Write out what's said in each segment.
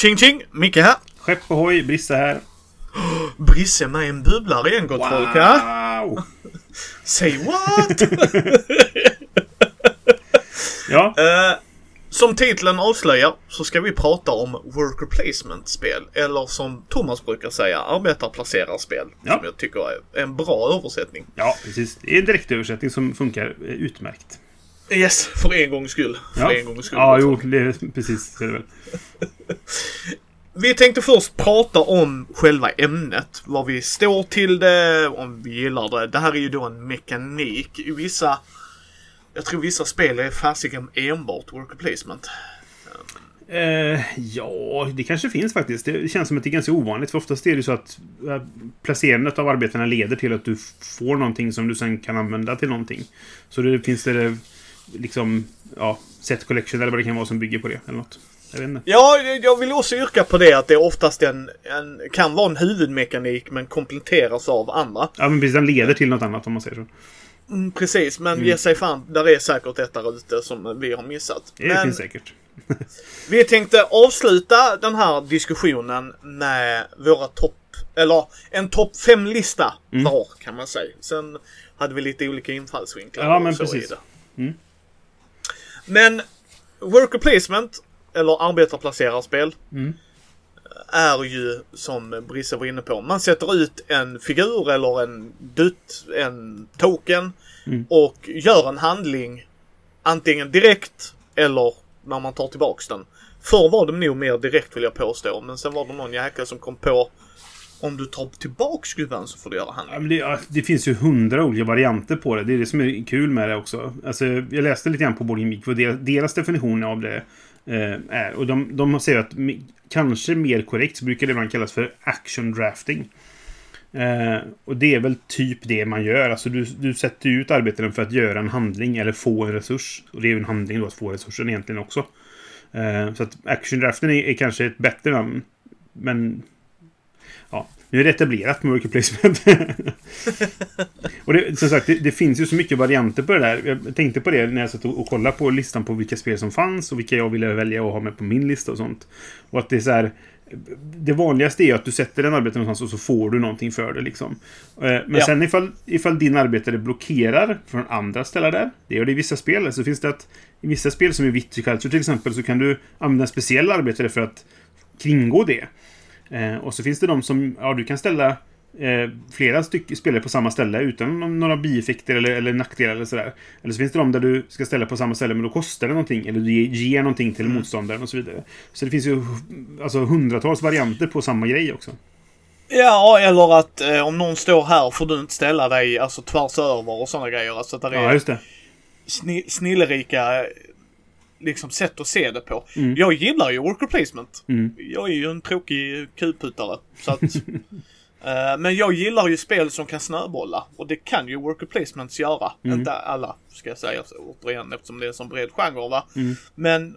Tjing tjing! Micke här. Skepp ohoj, Brisse här. Brisse med en bubblare igen gott folk. Ja? Wow! Say what? Ja, Eh, som titeln avslöjar så ska vi prata om worker placement-spel. Eller som Thomas brukar säga, arbetarplacerarspel. Ja. Som jag tycker är en bra översättning. ja, precis. Det är en direktöversättning som funkar eh, utmärkt. Yes, för en gångs skull. För Ja, en gångs skull. ja jo, det är precis så är det väl. Vi tänkte först prata om själva ämnet. Vad vi står till det, om vi gillar det. Det här är ju då en mekanik. I vissa... Jag tror vissa spel är fasiken enbart worker placement. Eh, ja, det kanske finns faktiskt. Det känns som att det är ganska ovanligt. För oftast är det så att eh, placerandet av arbetarna leder till att du får någonting som du sen kan använda till någonting. Så det finns det liksom, ja, set collection eller vad det kan vara som bygger på det. Eller något. Jag vet inte. Ja, jag vill också yrka på det att det oftast en, en, kan vara en huvudmekanik men kompletteras av andra. Ja, men precis. Den leder till något annat om man säger så. Mm, precis, men ge sig fan. Där är säkert ett där ute som vi har missat. Det men finns säkert. vi tänkte avsluta den här diskussionen med våra topp, eller en topp 5-lista Mm. var kan man säga. Sen hade vi lite olika infallsvinklar. Ja, men precis. Mm. Men worker placement, eller arbetarplacerarspel, Mm. är ju som Brisse var inne på. Man sätter ut en figur eller en dutt, en token Mm. och gör en handling antingen direkt eller när man tar tillbaks den. Förr var det nog mer direkt vill jag påstå, men sen var det någon jäkel som kom på om du tar tillbaka skruven så får du göra Ja, handling. men det, ja, det finns ju hundra olika varianter på det. Det är det som är kul med det också. Alltså, jag läste lite grann på Boarding vad deras, definition av det eh, är. Och de, de säger att kanske mer korrekt så brukar det ibland kallas för action drafting. Eh, och det är väl typ det man gör. Alltså du, du sätter ut arbetaren för att göra en handling eller få en resurs. Och det är ju en handling då att få resursen egentligen också. Eh, så att action drafting är, är kanske ett bättre namn. Men nu är det etablerat med worker placement. och det, som sagt, det, det finns ju så mycket varianter på det där. Jag tänkte på det när jag satt och, och kollade på listan på vilka spel som fanns och vilka jag ville välja att ha med på min lista och sånt. Och att det är så här... Det vanligaste är att du sätter en arbetare någonstans och så får du någonting för det liksom. Eh, Men Ja. sen ifall, ifall din arbetare blockerar från andra ställen där. Det gör det i vissa spel. Så finns det att i vissa spel som i Viticulture till exempel så kan du använda en speciell arbetare för att kringgå det. Eh, och så finns det de som, ja du kan ställa eh, flera stycken spelare på samma ställe utan några bieffekter eller, eller nackdelar eller sådär. Eller så finns det de där du ska ställa på samma ställe men då kostar det någonting. Eller du ger, någonting till motståndaren och så vidare. Så det finns ju alltså hundratals varianter på samma grej också. Ja, eller att eh, om någon står här får du inte ställa dig alltså tvärs över och sådana grejer. Alltså där Ja, just det. sni- snillerika eh, liksom sätt att se det på. Mm. Jag gillar ju worker placement. Mm. Jag är ju en tråkig kuputare. Så att, eh, men jag gillar ju spel som kan snöbolla. Och det kan ju worker placements göra. Mm. Inte alla, ska jag säga så, återigen, eftersom det är en sån bred genre va. Mm. Men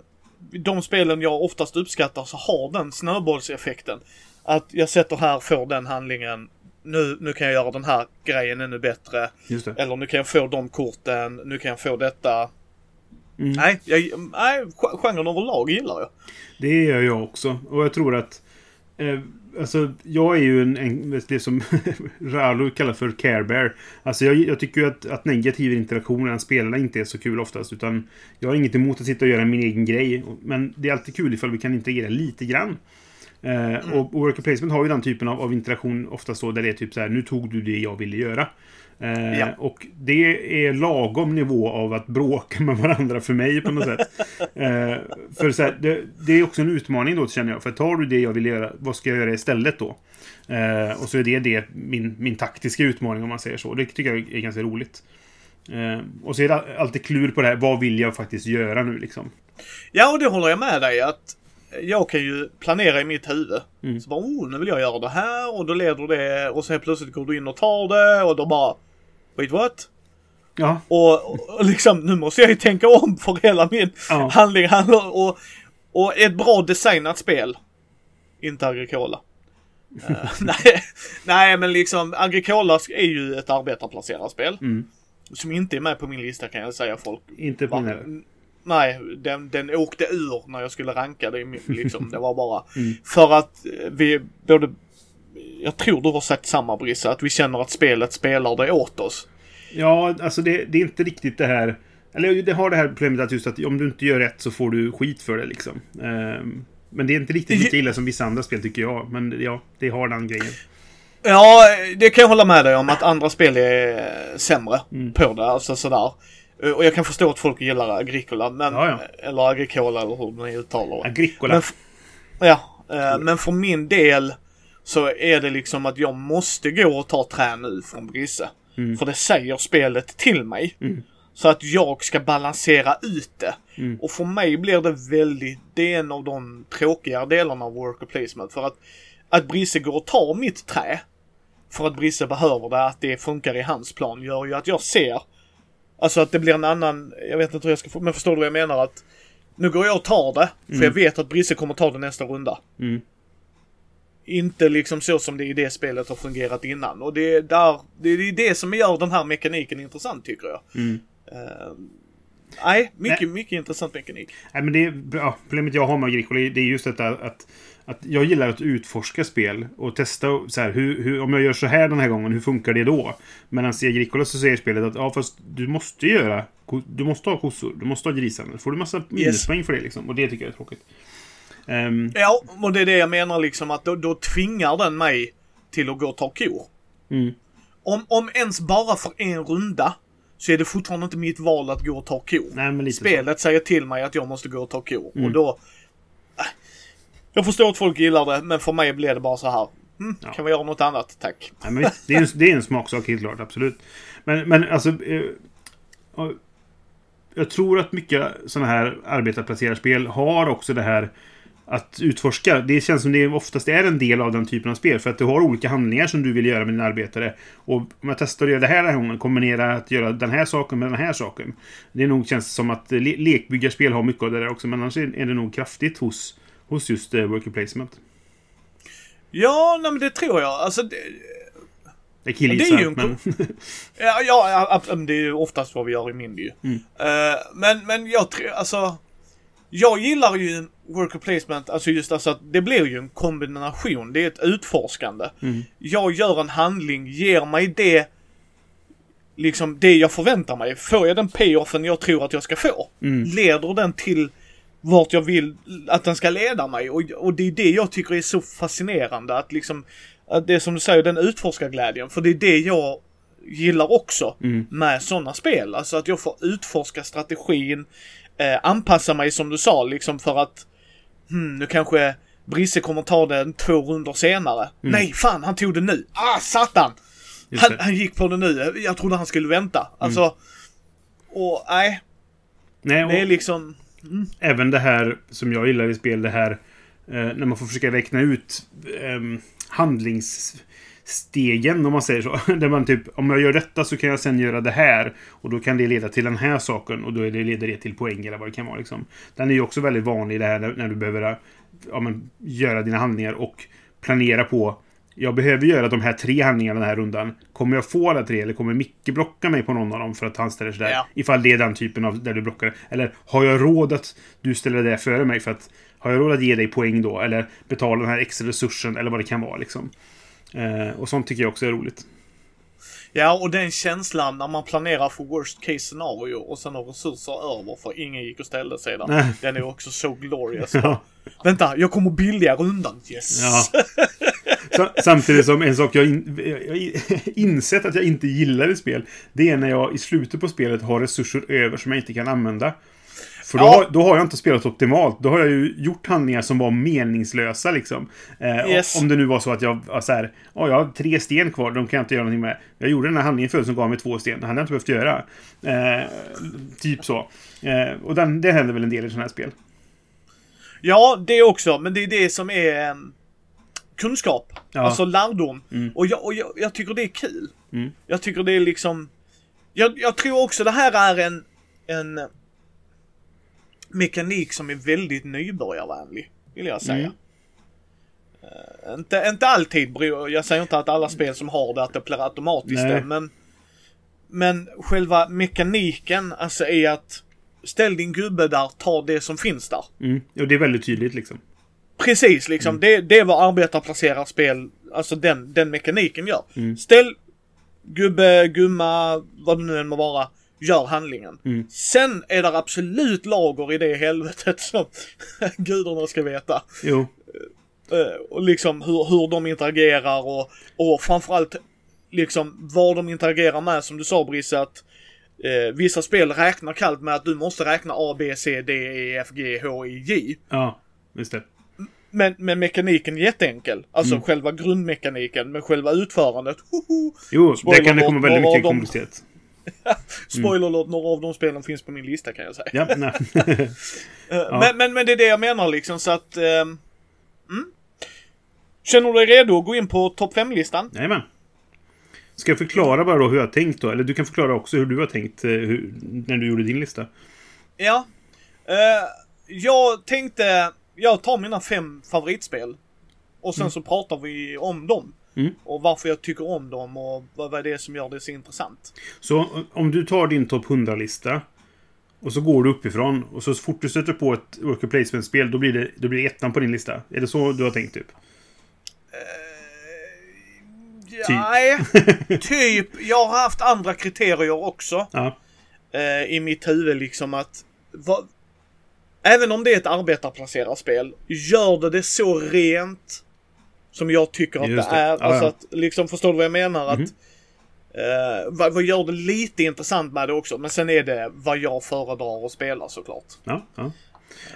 de spelen jag oftast uppskattar så har den snöbollseffekten. Att jag sätter här, får den handlingen. Nu, nu kan jag göra den här grejen ännu bättre. Eller nu kan jag få de korten, nu kan jag få detta. Mm. Nej, jag, nej, gen- genren överlag gillar jag. Det gör jag också. Och jag tror att... Eh, alltså, jag är ju en, en det som Ralo kallar för care bear. Alltså, jag, jag tycker ju att, att negativ interaktion mellan spelarna inte är så kul oftast. Utan jag har inget emot att sitta och göra min egen grej. Men det är alltid kul ifall vi kan interagera lite grann. Eh, och, och worker placement har ju den typen av, av interaktion oftast då där det är typ så här, nu tog du det jag ville göra. Eh, Ja. Och det är lagom nivå av att bråka med varandra för mig på något sätt. Eh, för så här, det, det är också en utmaning då känner jag. För tar du det jag vill göra, vad ska jag göra istället då? Eh, och så är det, det min, min taktiska utmaning om man säger så. Det tycker jag är ganska roligt. Eh, och så är det alltid klur på det här, vad vill jag faktiskt göra nu liksom? Ja, och det håller jag med dig att jag kan ju planera i mitt huvud. Mm. Så bara, oh, nu vill jag göra det här och då leder det och sen plötsligt går du in och tar det och då bara, wait what? Ja, Och, och liksom, nu måste jag ju tänka om för hela min Ja. handling handlar och, och ett bra designat spel. Inte Agricola. Eh, nej, nej, men liksom Agricola är ju ett arbetarplacerarspel. Mm. Som inte är med på min lista kan jag säga folk. inte på Va? Nej, den, den åkte ur när jag skulle ranka det. Liksom. Det var bara Mm. för att eh, vi både... Jag tror du har sagt samma Brisse, att vi känner att spelet spelar det åt oss. Ja, alltså det, det är inte riktigt det här... Eller det har det här problemet att just att om du inte gör rätt så får du skit för det liksom. Ehm, men det är inte riktigt lika illa som vissa andra spel tycker jag. Men ja, det har den grejen. Ja, det kan jag hålla med dig om att andra spel är eh, sämre Mm. på det. Alltså sådär. Eh, Och jag kan förstå att folk gillar Agricola, men... Ja, ja. Eller Agricola eller hur ni uttalar det. Agricola. Men, ja, eh, men för min del så är det liksom att jag måste gå och ta trä nu från Brisse. Mm. För det säger spelet till mig. Mm. Så att jag ska balansera ut det. Mm. Och för mig blir det väldigt, det är en av de tråkigare delarna av worker placement. För att, att Brisse går och tar mitt trä. För att Brisse behöver det, att det funkar i hans plan, gör ju att jag ser. Alltså att det blir en annan, jag vet inte hur jag ska få, men förstår du vad jag menar? Att nu går jag och tar det, för jag vet att Brisse kommer ta det nästa runda. Mm. Inte liksom så som det i det spelet har fungerat innan. Och det är där, det är det som gör den här mekaniken intressant tycker jag. Mm. Eh, nej, mycket, mycket intressant mekanik. Nej, men det är, ja, problemet jag har med Agricola det är just detta att, att jag gillar att utforska spel och testa så här, hur, hur, om jag gör så här den här gången, hur funkar det då? Medan i Agricola så säger spelet att ja, fast du måste göra, du måste ha kossor, du måste ha grisar. Då får du massa minuspoäng för det liksom. Och det tycker jag är tråkigt. Ehm, Ja, och det är det jag menar liksom att då, då tvingar den mig till att gå och ta kor. mm, Om, om ens bara för en runda så är det fortfarande inte mitt val att gå och ta kor. nej, lite så. Spelet säger till mig att jag måste gå och ta kor. Mm. Och då... Jag förstår att folk gillar det, men för mig blir det bara så här. Hm, Ja. Kan vi göra något annat, tack? Nej, men det, är en, det är en smaksak helt klart, absolut. Men, men alltså... Eh, ja, jag tror att mycket sådana här arbetarplacerarspel har också det här att utforska. Det känns som det oftast är en del av den typen av spel. För att du har olika handlingar som du vill göra med dina arbetare. Och om jag testar att göra det här den här gången, kombinera att göra den här saken med den här saken. Det är nog känns som att le lekbyggarspel har mycket av det där också. Men annars är är det nog kraftigt hos, hos just uh, worker placement. Ja, nej, men det tror jag. Alltså, det, är killgissar, en men... Ja, ja, det är ju oftast vad vi gör i Mindy ju. Mm. Eh, men, men jag tror, alltså. Jag gillar ju worker placement, alltså just alltså att det blir ju en kombination. Det är ett utforskande. Mm. Jag gör en handling, ger mig det, liksom det jag förväntar mig. Får jag den payoffen jag tror att jag ska få? Mm. Leder den till vart jag vill att den ska leda mig? Och, och det är det jag tycker är så fascinerande att liksom, att det är som du säger, den utforskarglädjen. För det är det jag gillar också Mm. med sådana spel. Alltså att jag får utforska strategin, eh, anpassa mig som du sa liksom för att hmm, nu kanske Brisse kommer ta den två runder senare. Nej, fan han tog det nu. Ah, satan! Mm. Han. Mm. han gick på det nu. Jag trodde han skulle vänta. Alltså, och nej, Nej, och det är liksom även det här som jag gillar i spel, det här eh, när man får försöka räkna ut eh, handlingsstegen, om man säger så. Där man typ, om jag gör detta så kan jag sen göra det här. Och då kan det leda till den här saken och då är det, leder det till poäng eller vad det kan vara. Liksom. Den är ju också väldigt vanlig det här när, när du behöver ja, men, göra dina handlingar och planera på jag behöver göra de här tre handlingarna den här rundan. Kommer jag få alla tre eller kommer Micke blocka mig på någon av dem för att han ställer sig där? Ja. Ifall det är den typen av där du blockar. Eller har jag råd att du ställer det före mig för att har jag råd att ge dig poäng då? Eller betala den här extra resursen eller vad det kan vara liksom. Eh, och sånt tycker jag också är roligt. Ja, och den känslan när man planerar för worst case scenario och sen har resurser över för ingen gick och ställde sig där. Nej. Den är också så glorious. Ja. Vänta, jag kommer billigare undan. Yes! Ja. Sa- Samtidigt som en sak jag, in, jag in- insett att jag inte gillar i spel. Det är när jag i slutet på spelet har resurser över som jag inte kan använda. För då, Ja. har, då har jag inte spelat optimalt. Då har jag ju gjort handlingar som var meningslösa liksom. Eh, Yes. Om det nu var så att jag så här. Ja, jag har tre sten kvar. De kan jag inte göra någonting med. Jag gjorde den här handlingen förut som gav mig två sten. Det hade jag inte behövt göra. Eh, typ så. Eh, och den, det händer väl en del i sådana här spel. Ja, det också. Men det är det som är em, kunskap. Ja. Alltså lärdom. Mm. Och, jag, och jag, jag tycker det är kul. Mm. Jag tycker det är liksom... Jag, jag tror också det här är en, en mekanik som är väldigt nybörjarvänlig. Vill jag säga. Mm. Eh, inte, inte alltid, jag säger inte att alla spel som har det att det blir automatiskt det, men Men själva mekaniken, alltså är att ställ din gubbe där, ta det som finns där. Mm. Och det är väldigt tydligt liksom. Precis, liksom. Det, det är vad arbetarplacerat spel, alltså den, den mekaniken gör. Mm. Ställ gubbe, gumma, vad det nu än må vara, gör handlingen. Mm. Sen är det absolut lager i det helvetet som gudarna ska veta. Jo. Eh, och liksom hur, hur de interagerar och, och framförallt liksom vad de interagerar med som du sa Brisse att eh, vissa spel räknar kallt med att du måste räkna A, B, C, D, E, F, G, H, I, J. Ja, just det. Men, men mekaniken är jätteenkel. Alltså Mm. själva grundmekaniken, men själva utförandet. Hoho, Jo, Spoiler där kan det komma väldigt mycket av dem- komplexitet. spoiler alert, några av de spelen finns på min lista kan jag säga. Ja, nej. Eh, men, men, men det är det jag menar liksom så att... ehm, mm. Känner du dig redo att gå in på topp 5-listan? Jajamän. Ska jag förklara bara då hur jag tänkt då? Eller du kan förklara också hur du har tänkt eh, hur, när du gjorde din lista. Ja. Eh, jag tänkte, jag tar mina fem favoritspel. Och sen så pratar vi om dem. Mm. Och varför jag tycker om dem och vad, vad det är som gör det så intressant. Så om du tar din topp 100-lista och så går du uppifrån och så fort du stöter på ett worker placement-spel då blir, det, då blir det ettan på din lista. Är det så du har tänkt typ? Nej, typ. Jag har haft andra kriterier också. Ja. eh, i mitt huvud liksom att vad, även om det är ett arbetarplacerat spel, gör det det så rent som jag tycker att Just det, det. är. Ja, alltså att, liksom, förstår du vad jag menar? Mhm. Att, eh, vad, vad gör det lite intressant med det också? Men sen är det vad jag föredrar att spela såklart. Ja, ja.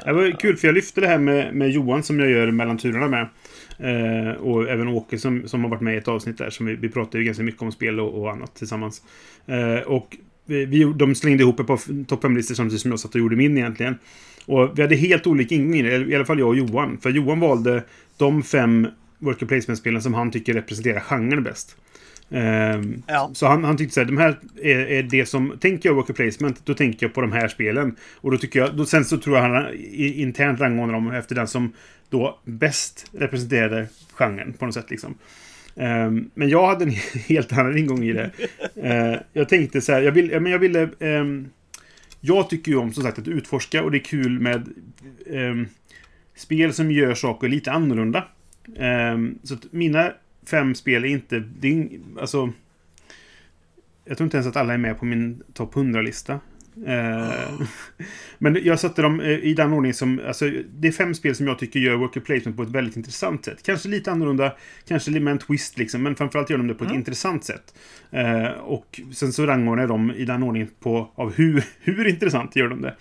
Det var kul för jag lyfte det här med, med Johan som jag gör mellan turerna med. Eh, och även Åke som, som har varit med i ett avsnitt där. Som vi, vi pratade ju ganska mycket om spel och, och annat tillsammans. Eh, och vi, de slängde ihop ett par topp 5-listor samtidigt som jag satt och gjorde min egentligen. Och vi hade helt olika ingångar i alla fall jag och Johan. För Johan valde de fem worker placement-spelen som han tycker representerar genren bäst. Ehm, Ja. Så han, han tyckte så här, de här är, är det som... Tänker jag worker placement, då tänker jag på de här spelen. Och då tycker jag... Då, sen så tror jag han i- internt rangordnar dem efter den som då bäst representerade genren på något sätt liksom. Ehm, men jag hade en helt annan ingång i det. Ehm, jag tänkte så här, jag, vill, men jag ville... Ehm, jag tycker ju om som sagt att utforska och det är kul med spel som gör saker lite annorlunda. Så att mina fem spel är inte... Det är, alltså... Jag tror inte ens att alla är med på min topp 100-lista. Eh, men jag satte dem eh, i den ordning som... Alltså, det är fem spel som jag tycker gör worker placement på ett väldigt intressant sätt. Kanske lite annorlunda, kanske med en twist liksom, men framförallt gör de det på ett intressant sätt. Eh, och sen så rangordnar jag dem i den ordningen på av hur, hur intressant gör de det.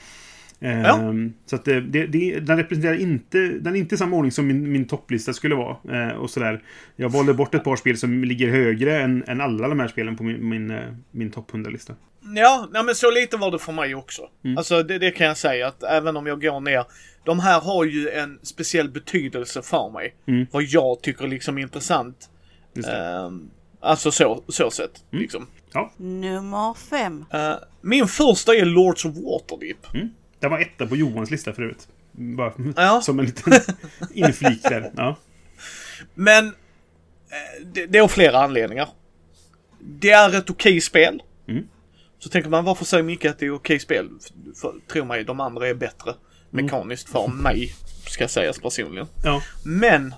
Ja. Så att det, det, det, den representerar inte, den är inte samma ordning som min, min topplista skulle vara. Eh, och sådär. Jag valde bort ett par spel som ligger högre än, än alla de här spelen på min, min, eh, min topp 100-lista. Ja, nej, men så lite var det för mig också. Mm. Alltså det, det kan jag säga att även om jag går ner. De här har ju en speciell betydelse för mig. Mm. Vad jag tycker liksom är intressant. Ehm, alltså så, så sett. Mm. Liksom. Ja, Nummer fem. Eh, min första är Lords of Waterdeep. Den var etta på Johans lista förut. Bara Ja. som en liten inflik där. Ja. Men eh, det, det är av flera anledningar. Det är ett okej spel. Mm. Så tänker man varför säger Micke att det är okej spel? För, för, tro mig, de andra är bättre mekaniskt för mig. Ska sägas personligen. ja, Men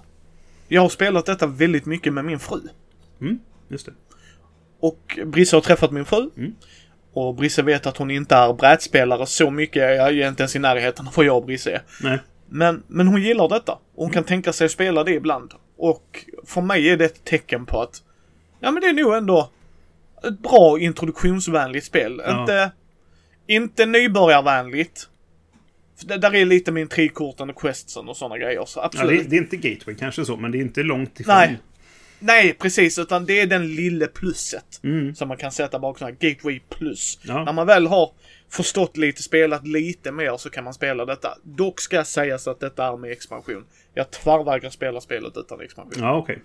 jag har spelat detta väldigt mycket med min fru. mm, just det. Och Brisse har träffat min fru. Mm. Och Brisse vet att hon inte är brädspelare så mycket. Jag är inte ens i närheten av vad jag och Brisse är. Nej. Men, men hon gillar detta. Och hon kan tänka sig att spela det ibland. Och för mig är det ett tecken på att ja men det är nog ändå ett bra introduktionsvänligt spel. Ja. Inte, inte nybörjarvänligt. För det där är lite med intrigkorten och questsen och sådana grejer. Så Ja, absolut. det, det är inte gateway kanske så, men det är inte långt ifrån. Nej. Nej, precis. Utan det är den lille plusset. Mm. Som man kan sätta bakom här. Gateway plus. Ja. När man väl har förstått lite, spelat lite mer så kan man spela detta. Dock ska sägas att detta är med expansion. Jag tvärvägrar spela spelet utan expansion. Ja, okej.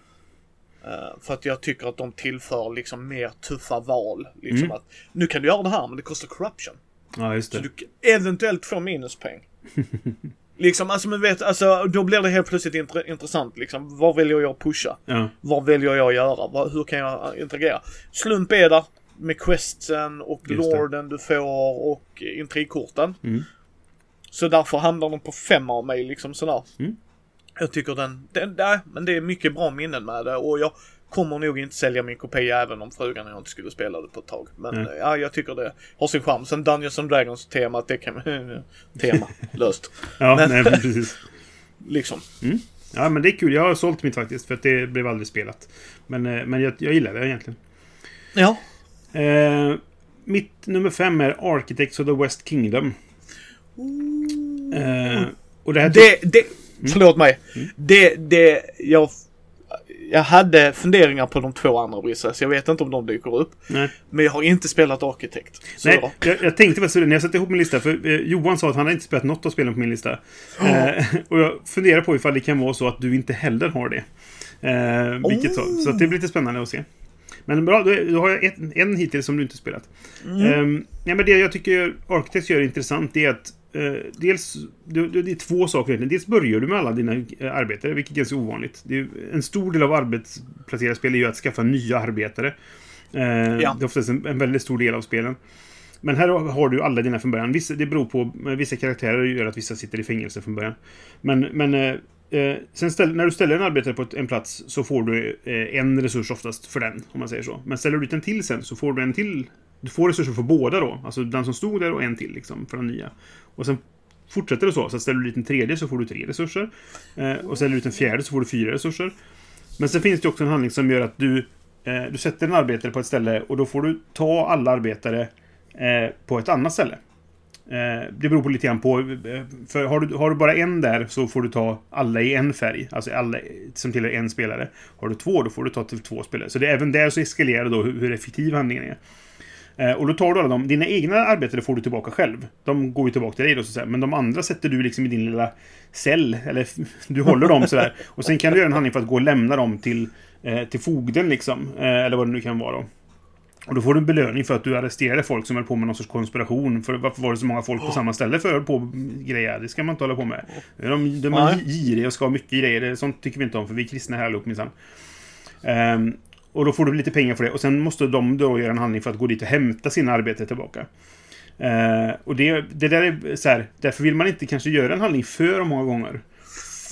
Eh, för att jag tycker att de tillför liksom mer tuffa val. Liksom Mm. att nu kan du göra det här men det kostar corruption. Ja, just Så det. du kan eventuellt få minuspeng. liksom, alltså men vet, alltså då blir det helt plötsligt intre- intressant liksom. Vad väljer jag att pusha? Ja. Vad väljer jag att göra? Vad, hur kan jag interagera? Slump är där. med questsen och lorden du får och intrigkorten. Mm. Så därför hamnar de på fem av mig liksom sådär. Mm. Jag tycker den, den där, men det är mycket bra minnen med det och jag kommer nog inte sälja min kopia även om frugan och jag inte skulle spela det på ett tag. Men Nej. ja, jag tycker det har sin charm. Sen Dungeons and Dragons temat, det kan tema löst. Ja, Men- nej, men precis. Liksom. Ja, men det är kul. Jag har sålt mitt faktiskt, för att det blev aldrig spelat. Men, eh, men jag, jag gillar det egentligen. Ja. Eh, mitt nummer fem är Architects of the West Kingdom. Eh, och det här... Det, det, Mm. förlåt mig. Det, det, jag, jag hade funderingar på de två andra Brissa, så jag vet inte om de dyker upp. Nej. Men jag har inte spelat Arkitekt. Så Nej, jag, jag tänkte faktiskt det när jag satte ihop min lista. För eh, Johan sa att han inte spelat något av spelen på min lista. Eh, och jag funderar på ifall det kan vara så att du inte heller har det. Eh, vilket så, så att det blir lite spännande att se. Men bra, då, då har jag ett, en hittills som du inte spelat. Mm. nej, men det jag tycker Architects gör intressant är att eh, dels, det, är två saker egentligen. Dels börjar du med alla dina eh, arbetare, vilket är ganska ovanligt. Är, en stor del av arbetsplacerade spel är ju att skaffa nya arbetare. Eh, Ja. Det är oftast en, en väldigt stor del av spelen. Men här har du alla dina från början. Vissa, det beror på, eh, vissa karaktärer gör att vissa sitter i fängelse från början. Men, men eh, eh, sen ställ, när du ställer en arbetare på en plats så får du eh, en resurs oftast för den, om man säger så. Men ställer du dit en till sen så får du en till. Du får resurser för båda då. Alltså den som stod där och en till liksom, för den nya. Och sen fortsätter det så. Så ställer du dit en tredje så får du tre resurser. Eh, och ställer du dit en fjärde så får du fyra resurser. Men sen finns det också en handling som gör att du, eh, du sätter en arbetare på ett ställe och då får du ta alla arbetare eh, på ett annat ställe. Eh, det beror på lite grann på. Eh, för har du, har du bara en där så får du ta alla i en färg. Alltså alla som tillhör en spelare. Har du två då får du ta till två spelare. Så det även där så eskalerar då hur, hur effektiv handlingen är. Eh, och då tar du alla dem. Dina egna arbetare får du tillbaka själv. De går ju tillbaka till dig då så. Men de andra sätter du liksom i din lilla cell. Eller du håller dem sådär. Och sen kan du göra en handling för att gå och lämna dem till, eh, till fogden liksom. Eh, eller vad det nu kan vara då. Och då får du en belöning för att du arresterade folk som höll på med någon sorts konspiration. För varför var det så många folk på samma ställe för att på grejer? Det ska man inte hålla på med. De, de är giriga och ska ha mycket grejer. Sånt tycker vi inte om för vi är kristna här allihop minsann. Ehm, och då får du lite pengar för det. Och sen måste de då göra en handling för att gå dit och hämta sina arbeten tillbaka. Eh, och det, det där är så här, därför vill man inte kanske göra en handling för många gånger.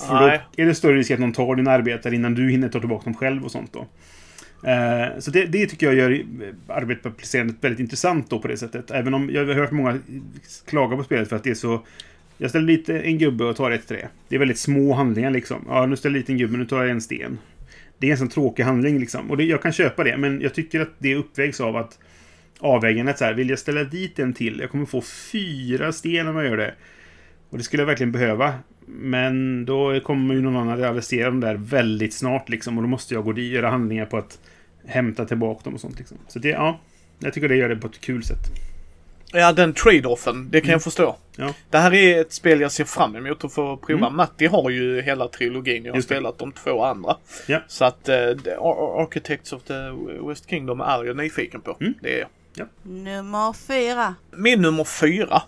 För Nej. då är det större risk att någon tar din arbetare innan du hinner ta tillbaka dem själv och sånt då. Eh, så det, det tycker jag gör eh, arbetsplacerandet väldigt intressant då på det sättet. Även om jag har hört många klaga på spelet för att det är så... Jag ställer dit en gubbe och tar ett trä. Det är väldigt små handlingar liksom. Ja, nu ställer jag dit en gubbe, nu tar jag en sten. Det är en sån tråkig handling liksom. Och det, jag kan köpa det, men jag tycker att det uppvägs av att avvägandet så här, vill jag ställa dit en till? Jag kommer få fyra sten om jag gör det. Och det skulle jag verkligen behöva. Men då kommer ju någon annan realisera dem där väldigt snart liksom. Och då måste jag gå dit och göra handlingar på att hämta tillbaka dem och sånt liksom. Så det, ja. Jag tycker det gör det på ett kul sätt. Ja, den trade-offen, det kan jag förstå. Mm. Ja. Det här är ett spel jag ser fram emot att få prova. Mm. Matti har ju hela trilogin. Jag har spelat de två andra. Ja. Så att uh, Architects of the West Kingdom är jag nyfiken på. Mm. Det är jag. Nummer fyra. Min nummer fyra.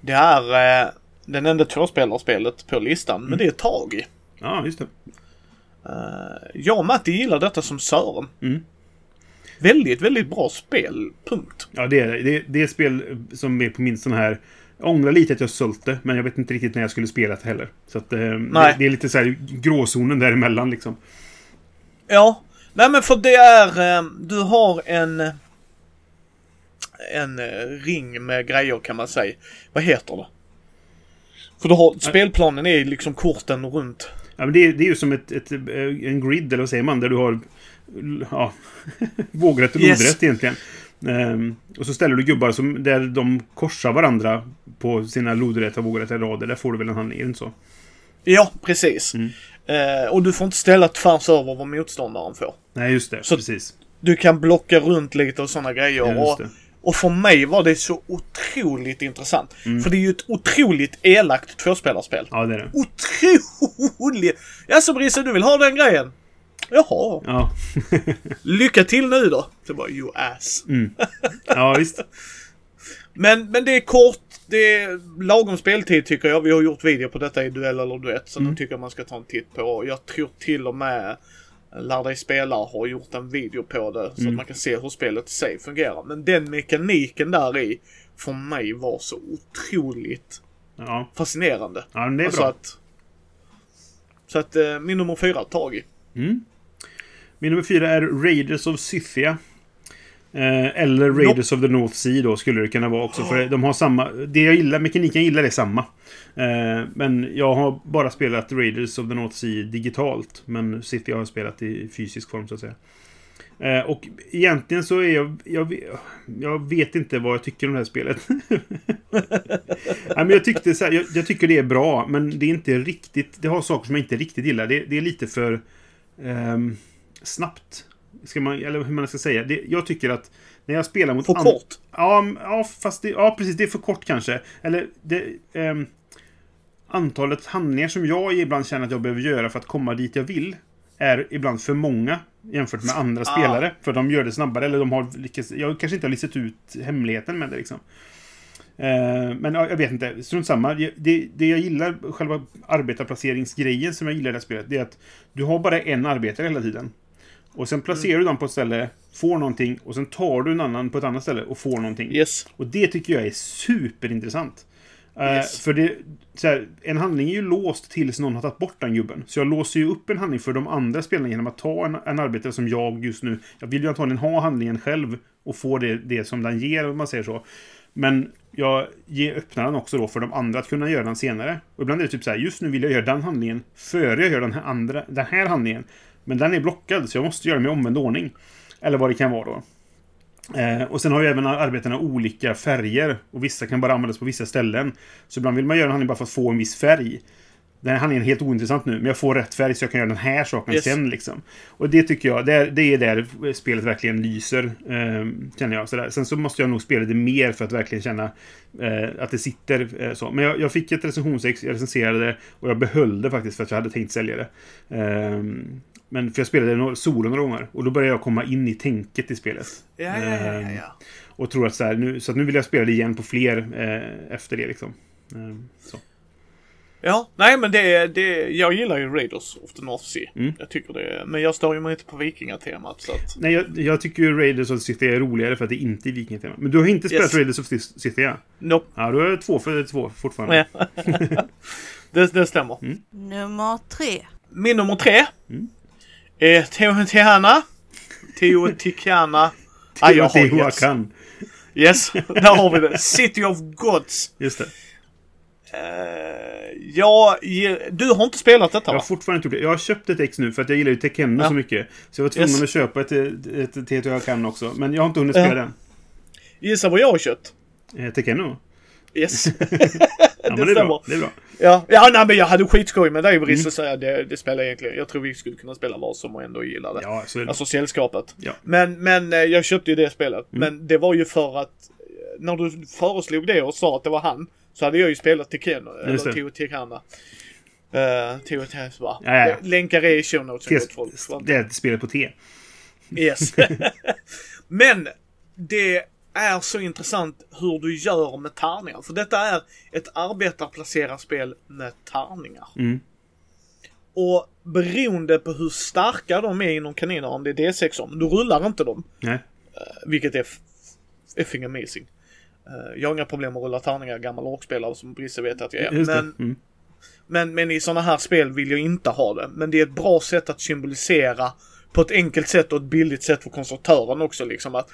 Det är uh, den enda tvåspelarspelet på listan, Mm. men det är Tagi. Ja, just det. Uh, jag och Matti gillar detta som Sören. Mm. Väldigt, väldigt bra spel. Punkt. Ja, det är det. Det, är ett spel som är på min sån här... Jag ångrar lite att jag sålt det, men jag vet inte riktigt när jag skulle spela det heller. Så att, eh, det, det är lite så här gråzonen däremellan liksom. Ja, nej men för det är, eh, du har en en eh, ring med grejer kan man säga. Vad heter det? För du har, spelplanen är liksom korten runt. Ja, men det, är, det är ju som ett, ett, eh, en grid, eller vad säger man, där du har ja, vågrätt och Yes. lodrätt egentligen. Ehm, och så ställer du gubbar som, där de korsar varandra på sina lodrätta och vågrätta rader. Där får du väl en handling, är det inte så? Ja, precis. Mm. Eh, och du får inte ställa tvärs över vad motståndaren får. Nej, just det. Så- precis. Du kan blocka runt lite och sådana grejer. Ja, och, och för mig var det så otroligt intressant. Mm. För det är ju ett otroligt elakt tvåspelarspel. Ja, det är det. Otroligt! Jaså Brisse, du vill ha den grejen? Jaha. Ja, Lycka till nu då! Så bara, you ass. ja visst. Men, men det är kort, det är lagom speltid tycker jag. Vi har gjort video på detta i Duell eller Duett. Så Mm. den tycker jag man ska ta en titt på. Jag tror till och med Lär dig spela har gjort en video på det så Mm. att man kan se hur spelet i sig fungerar. Men den mekaniken där i för mig var så otroligt Ja, fascinerande. ja men det är Alltså bra. att, så att eh, min nummer fyra, Tagi. Mm. Min nummer fyra är Raiders of Scythia. Eh, eller Raiders of the North Sea då skulle det kunna vara också. För de har samma... Det jag gillar, mekaniken jag gillar är samma. Eh, men jag har bara spelat Raiders of the North Sea digitalt. Men Scythia har jag spelat i fysisk form så att säga. Eh, och egentligen så är jag, jag... Jag vet inte vad jag tycker om det här spelet. Nej, men jag, tyckte så här, jag, jag tycker det är bra, men det är inte riktigt... Det har saker som jag inte riktigt gillar. Det, det är lite för ehm, snabbt. Ska man, eller hur man ska säga. Det, jag tycker att när jag spelar mot... För kort. Ja, ja, fast det, ja, precis. Det är för kort kanske. Eller det... ehm, antalet handlingar som jag ibland känner att jag behöver göra för att komma dit jag vill är ibland för många jämfört med andra Ah. spelare. För de gör det snabbare eller de har lyckats... Jag kanske inte har listat ut hemligheten med det liksom. Eh, men ja, jag vet inte, strunt samma. Det- Det, det jag gillar, själva arbetarplaceringsgrejen som jag gillar i det här spelet, det är att du har bara en arbetare hela tiden. Och sen placerar du dem på ett ställe, får någonting, och sen tar du en annan på ett annat ställe och får någonting. Yes. Och det tycker jag är superintressant. Eh, Yes. för det, här, en handling är ju låst tills någon har tagit bort den gubben. Så jag låser ju upp en handling för de andra spelarna genom att ta en, en arbetare som jag just nu... Jag vill ju antagligen ha handlingen själv och få det, det som den ger, om man säger så. Men jag ger, öppnar den också då för de andra att kunna göra den senare. Och ibland är det typ så här, just nu vill jag göra den handlingen före jag gör den här, andra, den här handlingen. Men den är blockad, så jag måste göra den i omvänd ordning. Eller vad det kan vara då. Eh, och sen har ju även arbetena olika färger. Och vissa kan bara användas på vissa ställen. Så ibland vill man göra en handling bara för att få en viss färg. Den här handlingen är helt ointressant nu, men jag får rätt färg så jag kan göra den här saken Yes. sen liksom. Och det tycker jag, det är, det är där spelet verkligen lyser, eh, känner jag. Sådär. Sen så måste jag nog spela det mer för att verkligen känna eh, att det sitter eh, så. Men jag, jag fick ett recensionsex, jag recenserade det och jag behöll det faktiskt för att jag hade tänkt sälja det. Men för jag spelade några- solo några gånger och då började jag komma in i tänket i spelet. Ja, ja, ja, ja, ja. och tror att så här, nu, så att nu vill jag spela det igen på fler eh, efter det liksom. Eh, så. Ja, nej men det, det, jag gillar ju Raiders of the North Sea. Mm. Jag tycker det, men jag står ju mig inte på vikingatemat så att. Nej, jag, jag tycker ju Raiders of City är roligare för att det inte är vikingatema. Men du har inte spelat Yes. Raiders of City, ja? Nope. Ja, då är två för två fortfarande. Ja. det, det stämmer. Nummer tre. Min nummer tre Mm. Är Teotihuacana. Teotihuacana. Ah, jag har yes. Där har vi det. City of Gods. Just det. Uh, ja, du har inte spelat detta Jag har va? fortfarande inte det. Jag har köpt ett ex nu för att jag gillar ju Tekenno Ja. så mycket. Så jag var tvungen Yes. att köpa ett, ett, ett Teotihuacan också. Men jag har inte hunnit spela den. Gissa vad jag har köpt? Eh, Tekenno? Yes. Ja, men det är bra. stämmer. Det är bra. ja, ja nej, men jag hade skitskoj med dig Brice Mm. säga det, det spelar egentligen. Jag tror vi skulle kunna spela vad som och ändå gilla det. Ja, så det. Alltså sällskapet. Ja. Men, men eh, jag köpte ju det spelet. Mm. Men det var ju för att eh, när du föreslog det och sa att det var han så hade jag ju spelat Tekeno, Just eller det. Teo Tekana. Uh, Teo Tekana, Ja, ja. Länkar är i show. Te- Det är ett spel på T. Yes. Men det är så intressant hur du gör med tärningar. För detta är ett arbetarplacerarspel med tärningar. Mm. Och beroende på hur starka de är inom kaniner, om det är D6 om, du rullar inte dem. Nej. Vilket är effing amazing. Eh, jag har inga problem att rulla tärningar, gammal orkspelare som Brisse vet att jag är. Men, Mm. men, men i sådana här spel vill jag inte ha det. Men det är ett bra sätt att symbolisera på ett enkelt sätt och ett billigt sätt för konstruktören också liksom att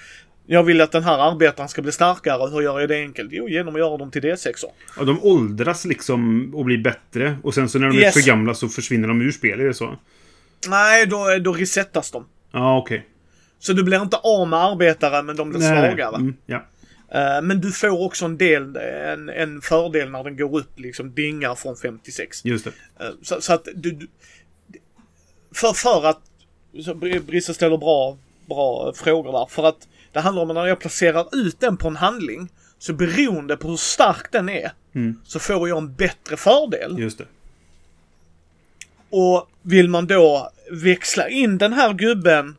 jag vill att den här arbetaren ska bli starkare. Hur gör jag det enkelt? Jo, genom att göra dem till D6. Och de åldras liksom och blir bättre. Och sen så när de Yes. är för gamla så försvinner de ur spel, är det så? Nej, då, då resettas de. Ja, okej. Så du blir inte av med arbetare, men de blir Nej, svagare. Mm, ja. Eh, men du får också en del, en, en fördel när den går upp liksom dingar från 56. Just det. Eh, Så, så att du... för, för att... Brisse ställer bra, bra frågor där. För att det handlar om att när jag placerar ut den på en handling. Så beroende på hur stark den är. Mm. Så får jag en bättre fördel. Just det. Och vill man då växla in den här gubben.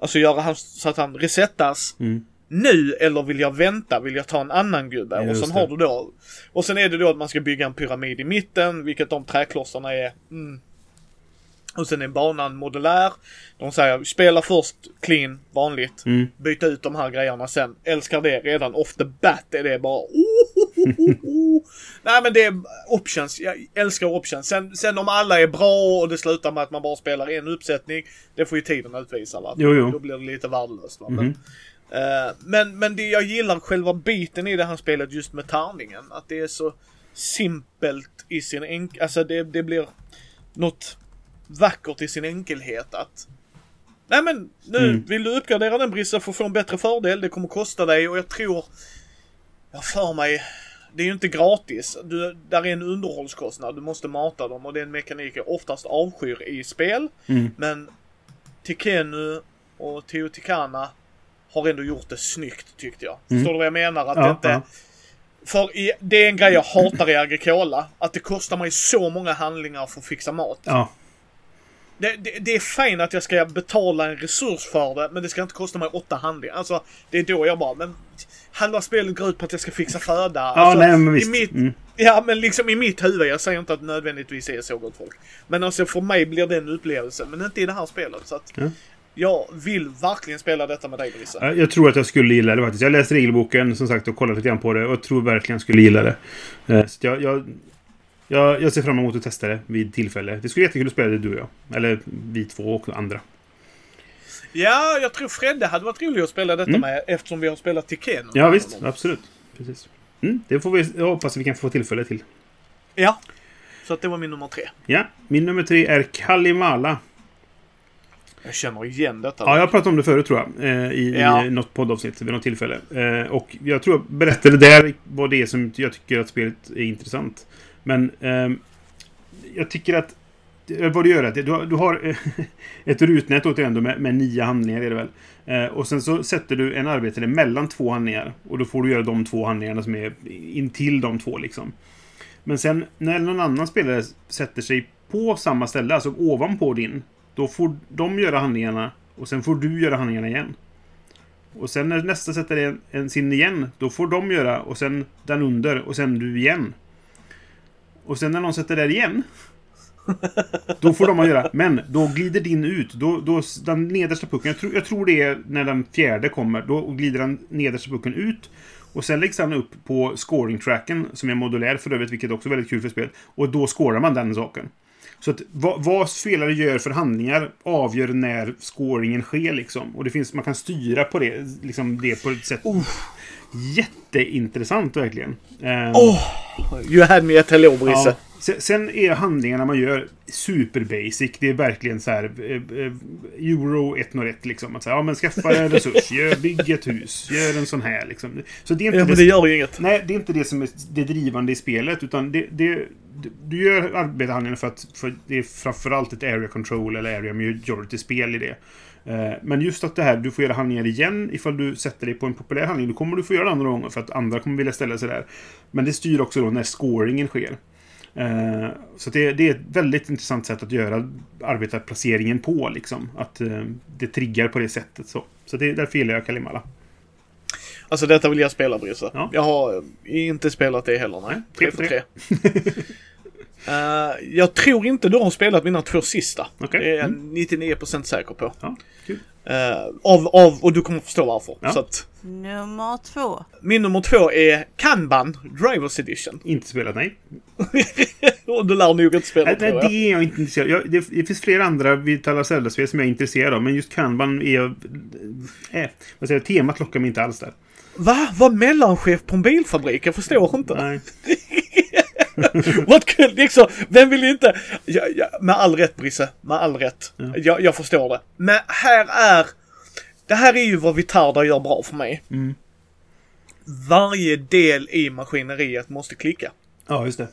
Alltså göra han, så att han resettas. Mm. Nu eller vill jag vänta? Vill jag ta en annan gubbe? Just och sen det. har du då... Och sen är det då att man ska bygga en pyramid i mitten, vilket de träklossarna är... Mm, Och sen är banan modulär. De säger spela först clean, vanligt. Mm. Byta ut de här grejerna sen. Älskar det redan off the bat är det bara oh, Nej men det är options. Jag älskar options. Sen, sen om alla är bra och det slutar med att man bara spelar en uppsättning. Det får ju tiden utvisa va. Jo, jo. Då blir det lite värdelöst va. Mhm. Men, eh, men, men det, jag gillar själva biten i det här spelet just med tärningen. Att det är så simpelt i sin enk... Alltså det, det blir något vackert i sin enkelhet att Nej men nu Mm. vill du uppgradera den brissa för att få en bättre fördel. Det kommer kosta dig och jag tror... Jag för mig... Det är ju inte gratis. Du, där är en underhållskostnad. Du måste mata dem och det är en mekanik jag oftast avskyr i spel. Mm. Men Tikenu och Teotihuacana har ändå gjort det snyggt tyckte jag. Förstår du vad jag menar? Att det Mm. Ja, inte... ja. För i, det är en grej jag hatar i Agricola. Att det kostar mig så många handlingar för att fixa mat. Ja. Det, det, det är fint att jag ska betala en resurs för det, men det ska inte kosta mig åtta handlingar. Alltså, det är då jag bara, men halva spelet går ut på att jag ska fixa föda. Ja, alltså, nej, men i visst. mitt, Mm. Ja, men liksom i mitt huvud. Jag säger inte att det nödvändigtvis är så gott folk. Men alltså för mig blir det en upplevelse, men inte i det här spelet. Så att Ja. jag vill verkligen spela detta med dig, Brisse. Ja, Jag tror att jag skulle gilla det faktiskt. Jag har läst regelboken som sagt och kollat lite grann på det och jag tror verkligen jag skulle gilla det. Eh, Så jag, jag, jag, jag ser fram emot att testa det vid tillfälle. Det skulle vara jättekul att spela det du och jag. Eller vi två och andra. Ja, jag tror Fredde hade varit rolig att spela detta Mm. med eftersom vi har spelat Tikeno. Ja visst, absolut. Precis. Mm, det får vi, jag hoppas att vi kan få tillfälle till. Ja. Så att det var min nummer tre. Ja, min nummer tre är Kalimala. Jag känner igen detta. Ja, jag har pratat om det förut tror jag. eh, I, Ja. i något poddavsnitt vid något tillfälle. Eh, Och jag tror jag berättade där vad det är som jag tycker att spelet är intressant. Men eh, jag tycker att eh, vad du gör är att du har, du har eh, ett rutnät återigen då med, med nio handlingar är det väl. Eh, och sen så sätter du en arbetare mellan två handlingar. Och då får du göra de två handlingarna som är intill de två liksom. Men sen när någon annan spelare sätter sig på samma ställe, alltså ovanpå din. Då får de göra handlingarna och sen får du göra handlingarna igen. Och sen när nästa sätter en, en sin igen, då får de göra och sen den under och sen du igen. Och sen när någon sätter där igen. Då får de göra. Men då glider din ut. Då, då, den nedersta pucken, jag tror, jag tror det är när den fjärde kommer. Då glider den nedersta pucken ut. Och sen läggs den upp på scoring-tracken, som är modulär för övrigt, vilket också är väldigt kul för spel. Och då scorar man den saken. Så att vad, vad spelare gör för handlingar avgör när scoringen sker liksom. Och det finns, man kan styra på det, liksom det på ett sätt. Jätteintressant verkligen. Ehm, Åh! You had me at hello, Brisse. Ja. Sen, är handlingarna man gör super basic. Det är verkligen så här eh, eh, Euro 101 liksom. Att säga, ja men skaffa en resurs, gör, bygg ett hus, gör en sån här liksom. Så det är inte Ja, men det, gör ju inget. Nej, det är inte det som är det drivande i spelet. Utan det, det, du gör arbetarhandlingarna för att för det är framförallt ett area control eller area majority-spel i det. Eh, men just att det här, du får göra handlingar igen ifall du sätter dig på en populär handling. Då kommer du få göra det andra gånger för att andra kommer vilja ställa sig där. Men det styr också då när scoringen sker. Eh, så det, är ett väldigt intressant sätt att göra arbetarplaceringen på. Liksom. Att eh, det triggar på det sättet. Så, så det, därför gillar jag Kalimala. Alltså detta vill jag spela Brisse. Ja. Jag har inte spelat det heller, nej. 3 för tre. Uh, jag tror inte du har spelat mina två sista. Okay. Det är jag mm. 99% säker på. Ja, uh, av, av, och du kommer förstå varför. Ja. Så att, nummer två. Min nummer två är Kanban Drivers Edition. Inte spelat, nej. du lär nog inte spela, nej, nej, det är jag inte intresserad av. Det, det, finns flera andra Vitala Zelda-spel som jag är intresserad av, men just Kanban är jag... Äh. Temat lockar mig inte alls där. Va? Var mellanchef på en bilfabrik? Jag förstår inte. Nej. Vad kul! Liksom, vem vill inte? Ja, ja, med all rätt Brisse, med all rätt. Ja. Jag, jag förstår det. Men här är... Det här är ju vad Vitarda gör bra för mig. Mm. Varje del i maskineriet måste klicka. Ja, just det.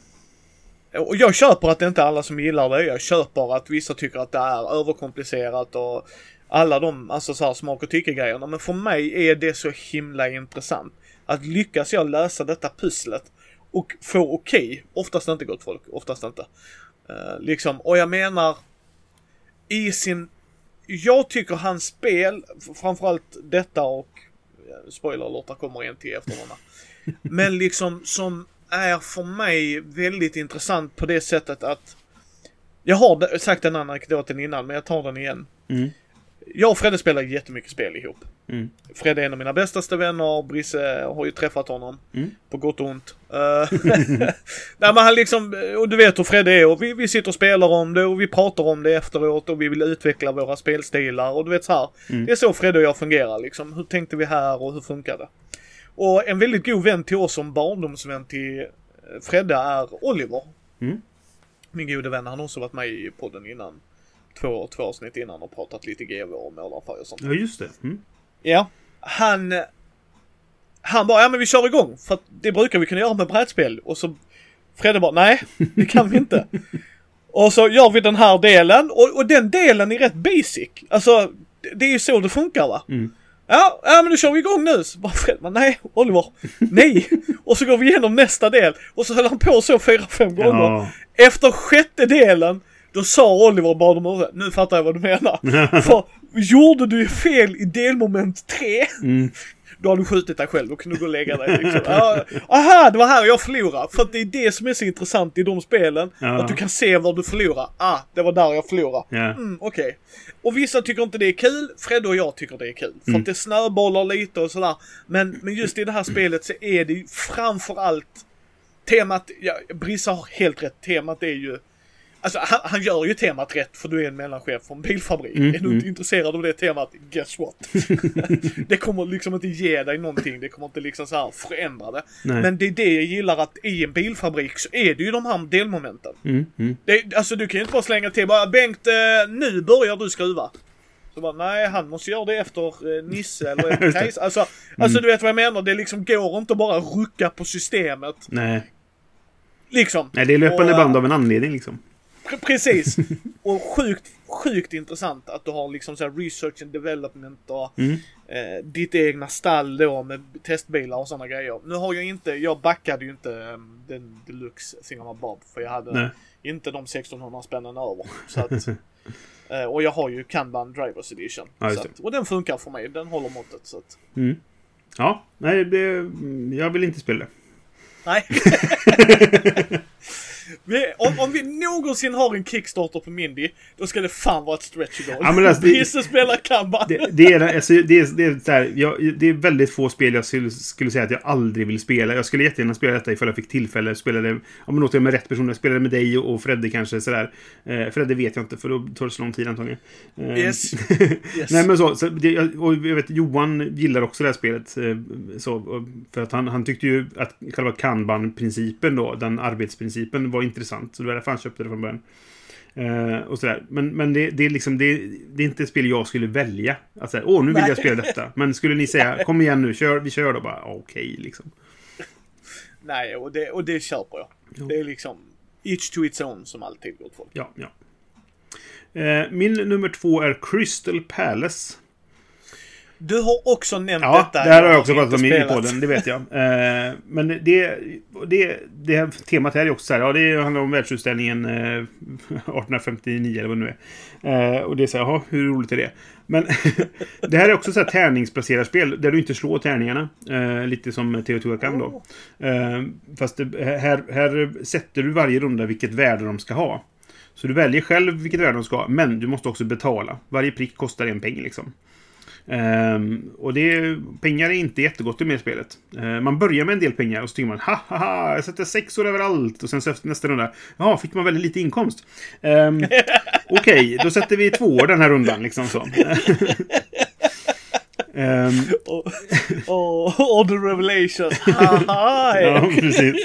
Och jag köper att det inte är alla som gillar det. Jag köper att vissa tycker att det är överkomplicerat och alla de alltså så här, smak och tycke-grejerna. Men för mig är det så himla intressant. Att lyckas jag lösa detta pusslet och få okej, oftast inte gott folk, oftast inte. Eh, liksom, och jag menar i sin... Jag tycker hans spel, framförallt detta och spoiler alert, där kommer en till efter denna. Men liksom som är för mig väldigt intressant på det sättet att Jag har sagt den anekdoten innan, men jag tar den igen. Mm. Jag och Fredde spelar jättemycket spel ihop. Mm. Fredde är en av mina bästaste vänner. Brisse har ju träffat honom. Mm. På gott och ont. Eh, Nej men han liksom, och du vet hur Fredde är och vi, vi sitter och spelar om det och vi pratar om det efteråt och vi vill utveckla våra spelstilar och du vet så här. Mm. Det är så Fredde och jag fungerar liksom. Hur tänkte vi här och hur funkar det? Och en väldigt god vän till oss som barndomsvän till eh, Fredde är Oliver. Mm. Min gode vän, han har också varit med i podden innan. Två, två avsnitt innan och pratat lite GV och målarfärg och sånt. Ja, just det. Mm. Ja. Han... Han bara, ja men vi kör igång. För att det brukar vi kunna göra med brädspel. Och så Fredde bara, nej det kan vi inte. och så gör vi den här delen. Och, och den delen är rätt basic. Alltså, det, är ju så det funkar va. Mm. Ja, ja men då kör vi igång nu. Så bara Fred bara, nej Oliver, nej. och så går vi igenom nästa del. Och så höll han på så fyra, fem gånger. Ja. Efter sjätte delen, då sa Oliver och om ursäkt. Nu fattar jag vad du menar. För gjorde du fel i delmoment 3, Mm. då har du skjutit dig själv. Då kan du gå och lägga dig. Liksom. Aha, det var här jag förlorade. För att det är det som är så intressant i de spelen. Ja. Att du kan se var du förlorar. Ah, det var där jag förlorade. Ja. Mm, okej. Och vissa tycker inte det är kul. Fred och jag tycker det är kul. För Mm. att det snöbollar lite och sådär. Men, men just i det här spelet så är det ju framförallt temat, ja, Brissa har helt rätt. Temat är ju Alltså han, han gör ju temat rätt för du är en mellanchef för en bilfabrik. Mm, är du inte intresserad av det temat, guess what? det kommer liksom inte ge dig någonting, det kommer inte liksom så här förändra det. Nej. Men det är det jag gillar att i en bilfabrik så är det ju de här delmomenten. Mm. Mm. Det, alltså du kan ju inte bara slänga till bara Bengt, eh, nu börjar du skruva. Så bara, nej han måste göra det efter eh, Nisse eller efter. Kajsa. Alltså, alltså du vet vad jag menar, det liksom går inte bara att rucka på systemet. Nej. Liksom. Nej, det är löpande Och, band av en anledning liksom. Pre- Precis. Och sjukt, sjukt intressant att du har liksom så här research and development och Mm. eh, ditt egna stall då med testbilar och sådana grejer. Nu har jag inte, jag backade ju inte eh, den deluxe Thingama Bob för jag hade Nej. inte de 1600 spännen över. Så att, eh, och jag har ju Kanban Drivers Edition. Ja, att, och den funkar för mig, den håller måttet. Så att, Mm. Ja, nej, det, jag vill inte spela det. nej. vi, om, om vi någonsin har en Kickstarter på Mindy, då ska det fan vara ett stretch goal. Ja, men alltså, det- spelar Kanban. Det, det, är, alltså, det, är, det, är så här, jag, det är väldigt få spel jag skulle, skulle säga att jag aldrig vill spela. Jag skulle jättegärna spela detta ifall jag fick tillfälle. Jag spelade, om jag med rätt person. Jag spelade med dig och, Fredde kanske. Sådär. Eh, Fredde vet jag inte, för då tar det så lång tid antagligen. Eh, Yes. Yes. Nej men så, så det, och jag vet Johan gillar också det här spelet. eh, Så, för att han, han tyckte ju att själva kanban-principen då, den arbetsprincipen var intressant. Så det var därför han köpte det från början. Eh, och sådär. Men, men det, det, är liksom, det, det är inte ett spel jag skulle välja. Att säga, åh nu vill Nej. jag spela detta. Men skulle ni säga, kom igen nu, kör, vi kör då bara, okej liksom. Nej, och det, och det köper jag. Jo. Det är liksom each to its own som alltid gott folk. Ja, ja. Eh, min nummer två är Crystal Palace. Du har också nämnt Ja, detta. det här har jag också pratat om i, podden, det vet jag. Eh, men det, det, det här temat här är också så här, ja det handlar om världsutställningen eh, 1859 eller vad det nu är. Eh, och det är så här, jaha, hur roligt är det? Men det här är också så här tärningsplacerarspel där du inte slår tärningarna. Eh, lite som Teotihuacan då. Eh, fast det, här, här sätter du varje runda vilket värde de ska ha. Så du väljer själv vilket värde de ska ha, men du måste också betala. Varje prick kostar en peng liksom. Ehm, och det, pengar är inte jättegott i med spelet. Ehm, man börjar med en del pengar och så tycker man ha ha ha, jag sätter sexor överallt. Och sen så efter nästa runda, ja, fick man väldigt lite inkomst. Um, Okej, då sätter vi två den här rundan liksom så. Ehm, Och, och, och the revelation. Ja, precis.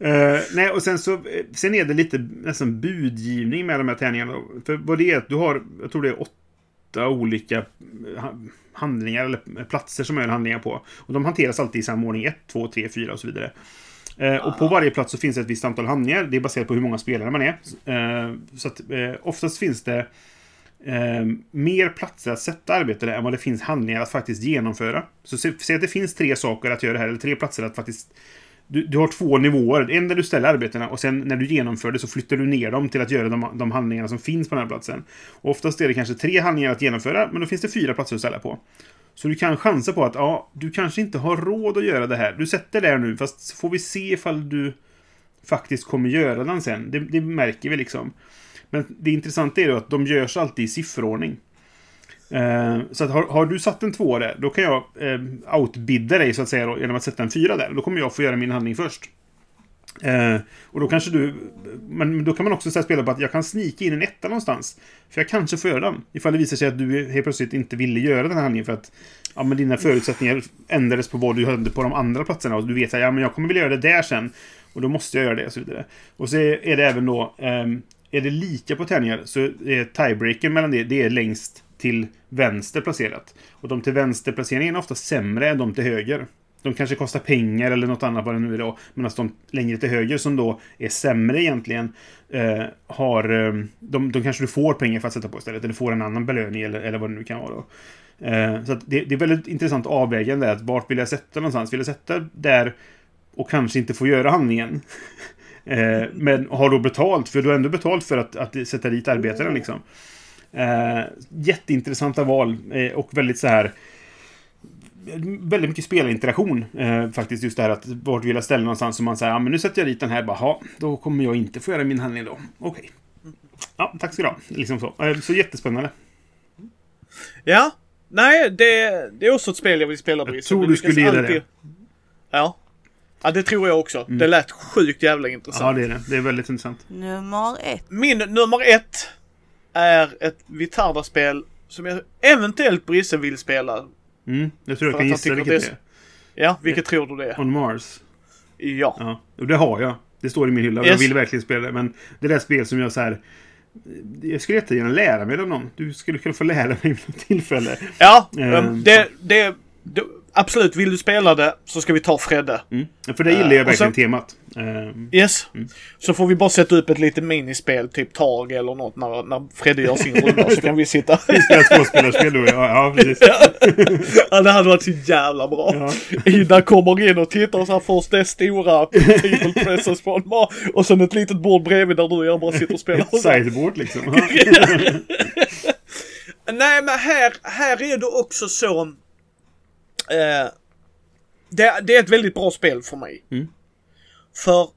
Eh, nej, och sen så sen är det lite nästan budgivning med de här tärningarna. För vad det är du har, jag tror det är åtta olika eh, ha- handlingar eller platser som är handlingar på. Och de hanteras alltid i samma ordning. 1, 2, 3, 4 och så vidare. Eh, och på varje plats så finns det ett visst antal handlingar. Det är baserat på hur många spelare man är. Eh, så att eh, oftast finns det eh, mer platser att sätta arbete där än vad det finns handlingar att faktiskt genomföra. Så se- säg att det finns tre saker att göra här, eller tre platser att faktiskt... Du, du har två nivåer. En där du ställer arbetena och sen när du genomför det så flyttar du ner dem till att göra de, de handlingarna som finns på den här platsen. Och oftast är det kanske tre handlingar att genomföra, men då finns det fyra platser att ställa på. Så du kan chansa på att ja, du kanske inte har råd att göra det här. Du sätter det här nu, fast så får vi se ifall du faktiskt kommer göra den sen. Det, det märker vi liksom. Men det intressanta är då att de görs alltid i sifferordning. Eh, så att har, har, du satt en tvåa där, då kan jag eh, outbidda dig så att säga då, genom att sätta en fyra där. Då kommer jag få göra min handling först. Eh, och då kanske du... Men då kan man också så spela på att jag kan snika in en etta någonstans. För jag kanske får göra den. Ifall det visar sig att du helt plötsligt inte ville göra den här handlingen för att ja, men dina förutsättningar ändrades på vad du hade på de andra platserna. Och du vet att ja, men jag kommer vilja göra det där sen. Och då måste jag göra det och så vidare. Och så är det även då... Eh, är det lika på tärningar så är tiebreaken mellan det, det är längst till vänster placerat. Och de till vänster placeringen är ofta sämre än de till höger. De kanske kostar pengar eller något annat vad det nu är då. Medan de längre till höger som då är sämre egentligen eh, har... Eh, de, de kanske du får pengar för att sätta på istället. Eller får en annan belöning eller, eller vad det nu kan vara då. Eh, så det, det, är väldigt intressant avvägande där. Vart vill jag sätta någonstans? Vill jag sätta där och kanske inte få göra handlingen? eh, men har då betalt, för du har ändå betalt för att, att sätta dit arbetaren liksom. Eh, jätteintressanta val eh, och väldigt så här väldigt mycket spelinteraktion eh, faktiskt. Just det här att vart vill jag ställa någonstans som man säger, ja men nu sätter jag dit den här, bara, då kommer jag inte få göra min handling då. Okej. Okay. Ja, tack ska du ha. Liksom så. Eh, så jättespännande. Ja. Nej, det, det är också ett spel jag vill spela. Jag tror du skulle gilla alltid... det. Ja. Ja, det tror jag också. Mm. Det lät sjukt jävla intressant. Ja, det är det. Det är väldigt intressant. Nummer ett. Min nummer ett är ett Vitarda-spel som jag eventuellt Brisse vill spela. Mm, jag tror jag kan gissa vilket det är. Ja, vilket tror du det är? On Mars. Ja. ja. Och det har jag. Det står i min hylla. Yes. Jag vill verkligen spela det. Men det där spel som jag så här... Jag skulle jättegärna lära mig av någon. Du skulle kunna få lära mig vid något tillfälle. Ja, um, det, det, det, absolut, vill du spela det så ska vi ta Fredde. Mm. För det gillar jag uh, verkligen sen, temat. Uh, yes. Mm. Så får vi bara sätta upp ett litet minispel, typ tag eller något, när, när Fredde gör sin runda så kan vi sitta. vi ha tvåspelarspel då, ja, ja precis. ja, det hade varit så jävla bra. Ja. Ida kommer in och tittar så här först det stora people presses på en och sen ett litet bord bredvid där du och jag bara sitter och spelar. Sideboard liksom. Nej men här, här är det också så Eh, det, det, är ett väldigt bra spel för mig. Mm. För,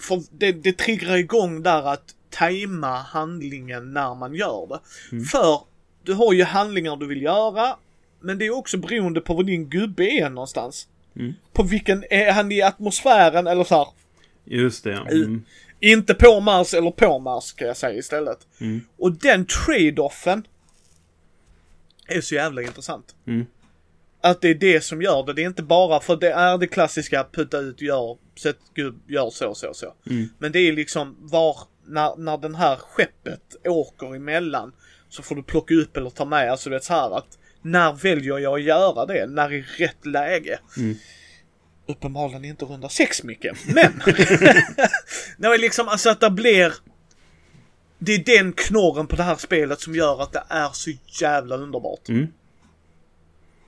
för det, det triggar igång där att tajma handlingen när man gör det. Mm. För du har ju handlingar du vill göra, men det är också beroende på var din gubbe är någonstans. Mm. På vilken, är han i atmosfären eller så här, Just det, ja. Mm. Inte på Mars eller på Mars kan jag säga istället. Mm. Och den trade-offen är så jävla intressant. Att det är det som gör det. Det är inte bara för det är det klassiska putta ut, gör, sätt gud, gör så, så, så. Mm. Men det är liksom var, när, när den här skeppet åker emellan så får du plocka upp eller ta med, alltså det är så här att när väljer jag att göra det? När i rätt läge? Mm. Uppenbarligen inte runda sex mycket, men. Nej, liksom alltså att det blir det är den knorren på det här spelet som gör att det är så jävla underbart. Mm.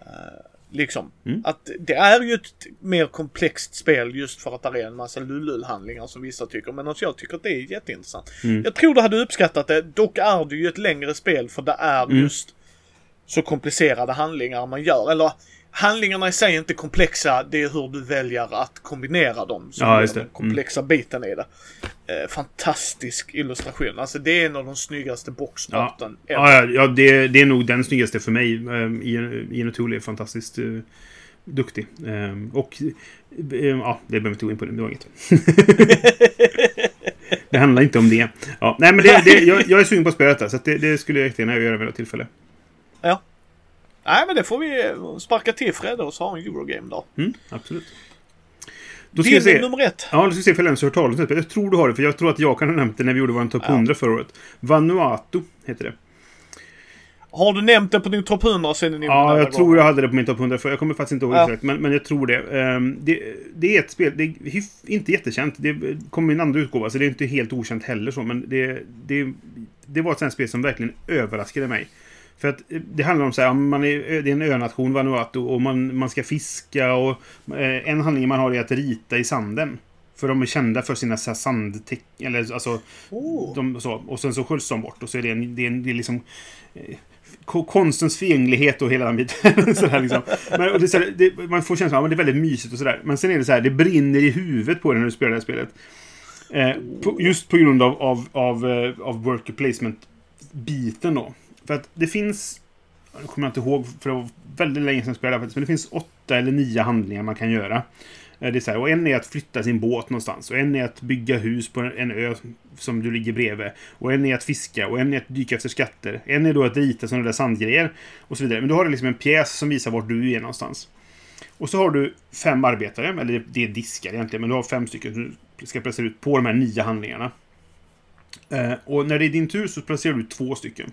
Uh, liksom. Mm. Att det är ju ett mer komplext spel just för att det är en massa lullull-handlingar som vissa tycker. Men alltså jag tycker att det är jätteintressant. Mm. Jag tror du hade uppskattat det. Dock är det ju ett längre spel för det är mm. just så komplicerade handlingar man gör. Eller handlingarna i sig är inte komplexa. Det är hur du väljer att kombinera dem som ja, är den komplexa mm. biten i det. Eh, fantastisk illustration. Alltså det är en av de snyggaste boxstarten ja. ja, ja, det, det är nog den snyggaste för mig. Um, Ian O'Toole är fantastiskt uh, duktig. Um, och uh, ja, det behöver inte gå in på. Det, det var inget. det handlar inte om det. Ja, nej, men det, det, jag, jag är sugen på att spela detta. Så det, det skulle jag jättegärna göra vid något tillfälle. Ja. Nej, men det får vi sparka till Fredde och så ha en Eurogame då. Mm, absolut. Då ska se. nummer ett. Ja, du ska se ifall jag har det. Jag tror du har det, för jag tror att jag kan ha nämnt det när vi gjorde vår topp ja. 100 förra året. Vanuatu heter det. Har du nämnt det på din topp 100 sen Ja, jag tror jag hade det på min topp 100 för Jag kommer faktiskt inte ihåg ja. exakt, men, men jag tror det. Um, det. det. är ett spel, det är inte jättekänt. Det kommer i en andra utgåva, så det är inte helt okänt heller så, men det, det, det var ett sånt spel som verkligen överraskade mig. För att eh, det handlar om så här, man är, det är en önation, Vanuatu, och man, man ska fiska och eh, en handling man har är att rita i sanden. För de är kända för sina sandtäck... Eller alltså... Oh. De, så, och sen så sköljs de bort. Och så är det, en, det, är, en- det är liksom... Eh, ko- konstens förgänglighet och hela den biten. så här liksom. men, det så här, det, man får känslan av att det är väldigt mysigt och sådär. Men sen är det så här, det brinner i huvudet på dig när du spelar det här spelet. Eh, på, just på grund av, av, av, eh, av worker placement-biten då. För att det finns... Jag kommer inte ihåg, för det var väldigt länge sedan jag spelade faktiskt. Men det finns åtta eller nio handlingar man kan göra. Eh, det är så här, och en är att flytta sin båt någonstans. Och en är att bygga hus på en ö som du ligger bredvid. Och en är att fiska. Och en är att dyka efter skatter. En är då att rita sådana där sandgrejer. Och så vidare. Men då har du liksom en pjäs som visar vart du är någonstans. Och så har du fem arbetare, eller det- är diskar egentligen, men du har fem stycken som du ska placera ut på de här nio handlingarna. Eh, och när det är din tur så placerar du två stycken.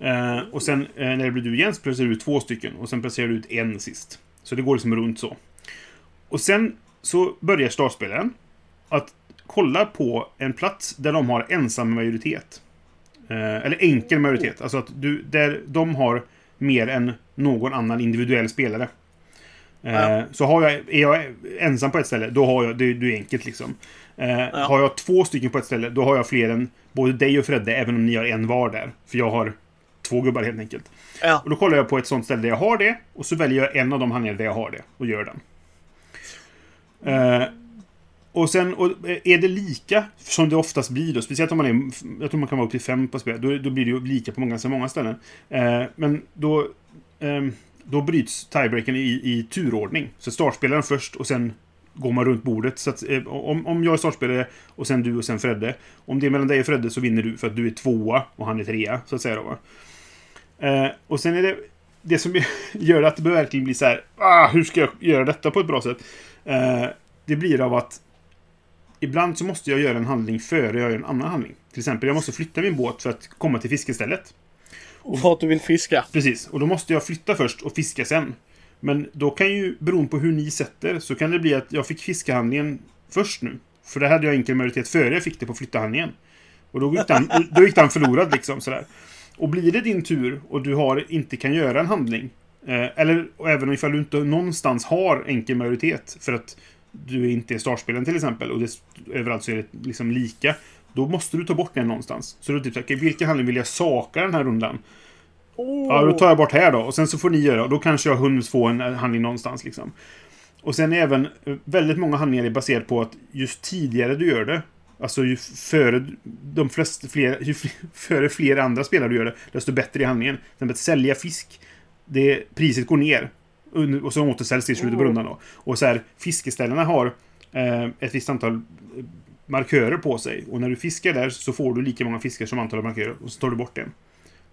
Eh, och sen eh, när det blir du igen så placerar du ut två stycken. Och sen placerar du ut en sist. Så det går liksom runt så. Och sen så börjar startspelaren att kolla på en plats där de har ensam majoritet. Eh, eller enkel majoritet. Alltså att du, där de har mer än någon annan individuell spelare. Eh, Ja. Så har jag, är jag ensam på ett ställe, då har jag, det, det är enkelt liksom. Eh, Har jag två stycken på ett ställe, då har jag fler än både dig och Fredde, även om ni har en var där. För jag har två gubbar helt enkelt. Ja. Och då kollar jag på ett sånt ställe där jag har det, och så väljer jag en av de handlingar där jag har det, och gör den. Eh, och sen, och är det lika, som det oftast blir då, speciellt om man är, jag tror man kan vara upp till fem på spel, då, då blir det ju lika på många, så många ställen. Eh, men då, ehm, då bryts tiebreaken i, i turordning. Så startspelaren först och sen går man runt bordet. Så att, eh, om, om jag är startspelare och sen du och sen Fredde. Om det är mellan dig och Fredde så vinner du för att du är tvåa och han är trea, så att säga då va. Eh, och sen är det det som gör att det verkligen blir så här, ah, hur ska jag göra detta på ett bra sätt? Eh, det blir av att ibland så måste jag göra en handling före jag gör en annan handling. Till exempel, jag måste flytta min båt för att komma till fiskestället. Och för att du vill fiska. Precis, och då måste jag flytta först och fiska sen. Men då kan ju, beroende på hur ni sätter, så kan det bli att jag fick fiskahandlingen först nu. För det hade jag enkel majoritet före jag fick det på flyttahandlingen. Och då gick den, då gick den förlorad liksom sådär. Och blir det din tur och du har, inte kan göra en handling. Eh, eller även ifall du inte någonstans har enkel majoritet för att du inte är startspelaren till exempel och det, överallt så är det liksom lika. Då måste du ta bort den någonstans. Så då typ, okej, vilken handling vill jag saka den här rundan? Oh. Ja, då tar jag bort här då. Och sen så får ni göra. Och då kanske jag hunnit få en handling någonstans liksom. Och sen är även eh, väldigt många handlingar är baserat på att just tidigare du gör det. Alltså ju före de flesta fler, ju fler, före fler andra spelare du gör det, desto bättre är handlingen. Till att sälja fisk. Det, priset går ner. Och så återställs det i slutet på rundan då. Och så här, fiskeställena har eh, ett visst antal eh, markörer på sig. Och när du fiskar där så får du lika många fiskar som antalet markörer. Och så tar du bort en.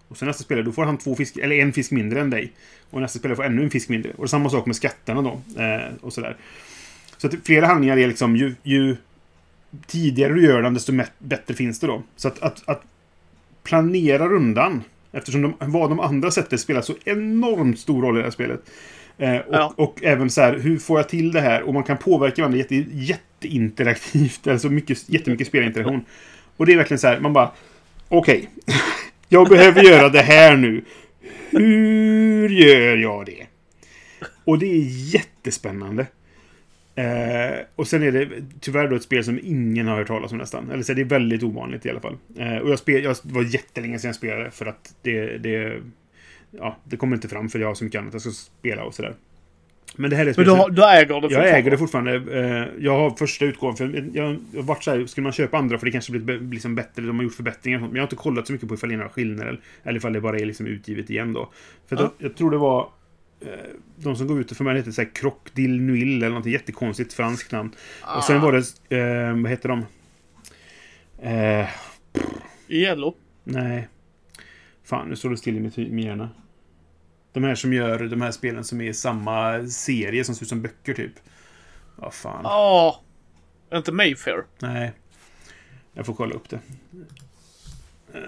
Och sen nästa spelare, då får han två fisk, eller en fisk mindre än dig. Och nästa spelare får ännu en fisk mindre. Och samma sak med skatterna då. Eh, och sådär. Så att flera handlingar är liksom, ju, ju tidigare du gör den, desto bättre finns det då. Så att, att, att planera rundan, eftersom de, vad de andra sätter spelar så enormt stor roll i det här spelet. Eh, och, Ja. och även så här, hur får jag till det här? Och man kan påverka varandra jätte, jätteinteraktivt. Alltså mycket, jättemycket spelinteraktion. Och det är verkligen så här, man bara... Okej. jag behöver göra det här nu. Hur gör jag det? Och det är jättespännande. Eh, och sen är det tyvärr då ett spel som ingen har hört talas om nästan. Eller så är det väldigt ovanligt i alla fall. Eh, och jag, spel, jag var jättelänge sedan jag spelade för att det, det... Ja, det kommer inte fram för jag har så mycket annat jag ska spela och sådär. Men det här är ett Men du, har, du äger det jag äger det fortfarande. Eh, Jag har första utgåvan. För jag har varit så här, skulle man köpa andra för det kanske blir liksom bättre, de har gjort förbättringar och sånt. Men jag har inte kollat så mycket på ifall det är några skillnader. eller- ifall det bara är liksom utgivet igen då. För att jag, jag tror det var... eh, De som gav ut för mig hette så här Croc Dil Nuil eller något jättekonstigt franskt namn. Och sen var det... Eh, vad heter de? Eh, Yellow. nej. Fan, nu står det still i mitt min hjärna. De här som gör de här spelen som är i samma serie som ser ut som böcker typ. Vad fan. Ja. Inte Mayfair. Nej. Jag får kolla upp det. Eh,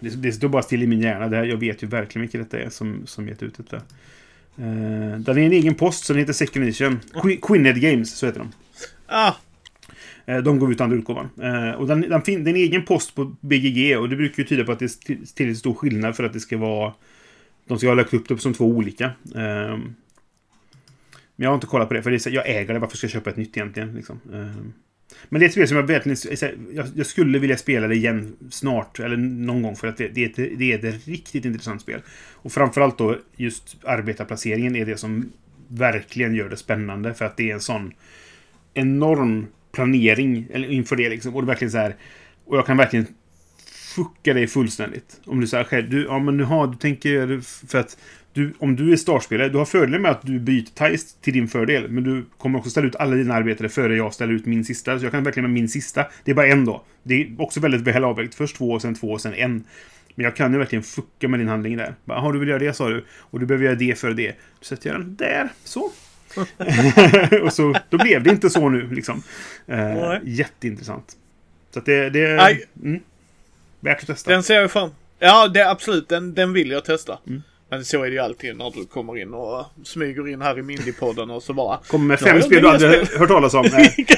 Det, det står bara still i min hjärna. Det här, jag vet ju verkligen vilket detta är som, som gett ut detta. Eh, den är en egen post, så den heter Second Edition. Qu- Quinhead Games, så heter de. Ah, Eh, De gav ut andra utgåvan. Eh, Och den, den, fin- det är en egen post på BGG och det brukar ju tyda på att det är till- tillräckligt stor skillnad för att det ska vara... De ska ha lagt upp det som två olika. Men jag har inte kollat på det, för det är jag äger det. Varför ska jag köpa ett nytt egentligen? Liksom. Men det är ett spel som jag verkligen... Jag, jag skulle vilja spela det igen snart, eller någon gång, för att det, det, är ett, det är ett riktigt intressant spel. Och framförallt då just arbetarplaceringen är det som verkligen gör det spännande, för att det är en sån enorm planering eller inför det liksom. Och det är verkligen så här... Och jag kan verkligen fucka dig fullständigt. Om du säger själv, du, ja men nu har du tänker för att du, om du är startspelare, du har fördelen med att du byter ties till din fördel. Men du kommer också ställa ut alla dina arbetare före jag ställer ut min sista. Så jag kan verkligen med min sista. Det är bara en då. Det är också väldigt väl avvägt. Först två, sen två, och sen en. Men jag kan ju verkligen fucka med din handling där. Jaha, du vill göra det sa du. Och du behöver göra det för det. Då sätter jag den där. Så. och så, då blev det inte så nu liksom. Eh, jätteintressant. Så att det, det Nej. mm, värt att testa. Den ser jag fram Ja, det är absolut. Den, den vill jag testa. Mm. Men så är det ju alltid när du kommer in och smyger in här i Mindy-podden och så bara... Kommer med fem spel du hade hört talas om.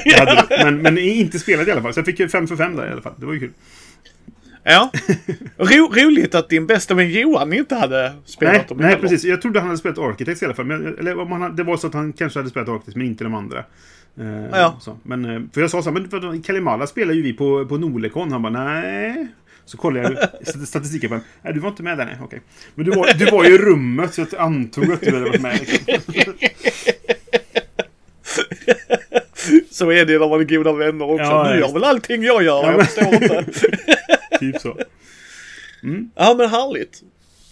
Det hade. Men, men inte spelat i alla fall. Så jag fick ju fem för fem där i alla fall. Det var ju kul. Ja. Ro, roligt att din bästa vän Johan inte hade spelat Nej, dem nej, heller. precis. Jag trodde han hade spelat Architects i alla fall. Men, eller om han, det var så att han kanske hade spelat Architects, men inte de andra. Eh, Ja. Så. Men, eh, för jag sa så här, men Kalimala spelar ju vi på, på Nolekon. Han bara, nej. Så kollade jag st- statistiken på honom. Nej, du var inte med där, nej. Okej. Men du var, du var ju i rummet, så jag antog att du hade varit med. Liksom. Så är det när man är goda vänner också. Ja, du gör just. väl allting jag gör? Ja, jag förstår inte. typ så. Ja men härligt.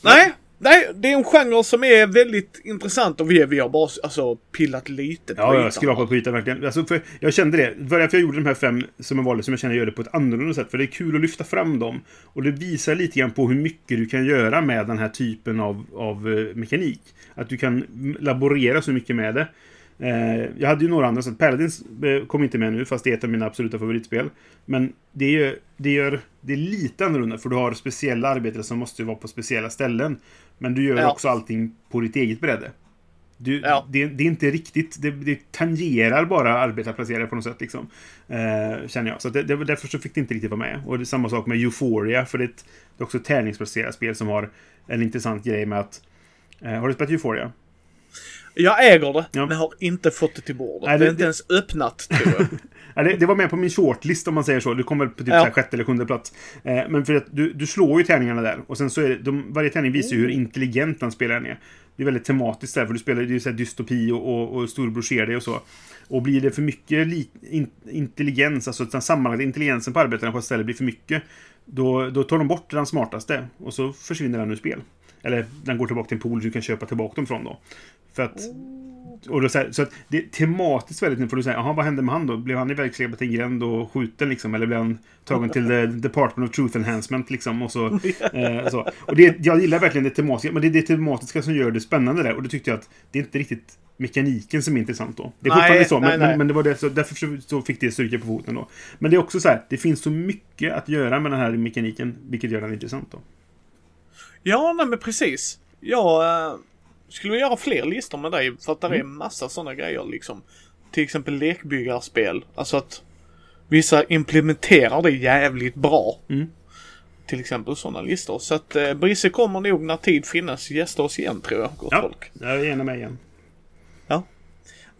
Nej, nej, det är en genre som är väldigt intressant och vi, vi har bara alltså, pillat lite på Ja, ytan. jag skrapat på ytan verkligen. Alltså, för jag kände det. Det var därför jag gjorde de här fem som jag valde, som jag känner jag gör det på ett annorlunda sätt. För det är kul att lyfta fram dem. Och det visar lite grann på hur mycket du kan göra med den här typen av, av eh, mekanik. Att du kan laborera så mycket med det. Eh, jag hade ju några andra, så Paladins eh, kom inte med nu, fast det är ett av mina absoluta favoritspel. Men det är, det gör det är lite annorlunda, för du har speciella arbetare som måste vara på speciella ställen. Men du gör Ja. också allting på ditt eget bräde. Du, Ja. det, det är inte riktigt, det, det tangerar bara arbetarplacerare på något sätt liksom. Eh, känner jag. Så det, det, därför så fick det inte riktigt vara med. Och det är samma sak med Euphoria, för det är, ett, det är också ett tärningsbaserat spel som har en intressant grej med att... Eh, har du spelat Euphoria? Jag äger det, Ja. men har inte fått det till bordet. Nej, det, är inte ens öppnat tror jag. Ja, det, det var med på min shortlist om man säger så. Du kommer på typ Ja. sjätte eller sjunde plats. Eh, men för att du, du slår ju tärningarna där. Och sen så är det, de, varje tärning visar ju hur intelligent den spelaren är. Det är väldigt tematiskt där, för du spelar ju dystopi och, och, och storbror ser dig och så. Och blir det för mycket li, in, intelligens, alltså den sammanlagda intelligensen på arbetarna på ett ställe blir för mycket, då, då tar de bort den smartaste och så försvinner den ur spel. Eller den går tillbaka till en pool du kan köpa tillbaka dem från då. För att och då, så, här, så att det är tematiskt väldigt nu, för du säger, jaha, vad hände med han då? Blev han ivägsläpad till en gränd och skjuten liksom? Eller blev han tagen till the Department of Truth Enhancement liksom? Och så. Eh, så. Och det, jag gillar verkligen det tematiska, men det är det tematiska som gör det spännande där. Och då tyckte jag att det är inte riktigt mekaniken som är intressant då. Det är Nej, fortfarande så, nej, men, nej. men, det var det, så därför så, så fick det stryka på foten då. Men det är också så här, det finns så mycket att göra med den här mekaniken, vilket gör den intressant då. Ja, nej men precis. Jag eh, skulle vilja göra fler listor med dig för att det är massa sådana grejer liksom. Till exempel lekbyggarspel. Alltså att vissa implementerar det jävligt bra. Mm. Till exempel sådana listor. Så att eh, Brisse kommer nog när tid finnas gästa oss igen tror jag, gott Ja, folk. jag är gärna med igen.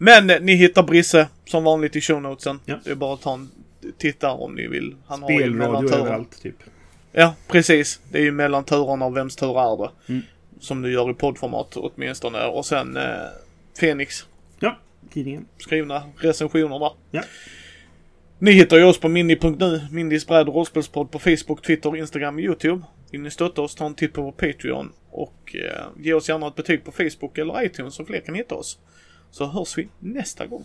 Men eh, ni hittar Brisse som vanligt i shownotesen. Ja. Det är bara att ta en titta om ni vill. Han har ju Spelradio överallt, typ. Ja, precis. Det är ju mellan turerna och vems tur är det. Mm. Som du gör i poddformat åtminstone. Och sen eh, Fenix. Ja, tidningen. Skrivna recensioner där. Ja. Ni hittar ju oss på mindy.nu, Mindys bräd och rollspelspodd på Facebook, Twitter, Instagram och YouTube. Vill ni stötta oss, ta en titt på vår Patreon och eh, ge oss gärna ett betyg på Facebook eller iTunes så fler kan hitta oss. Så hörs vi nästa gång.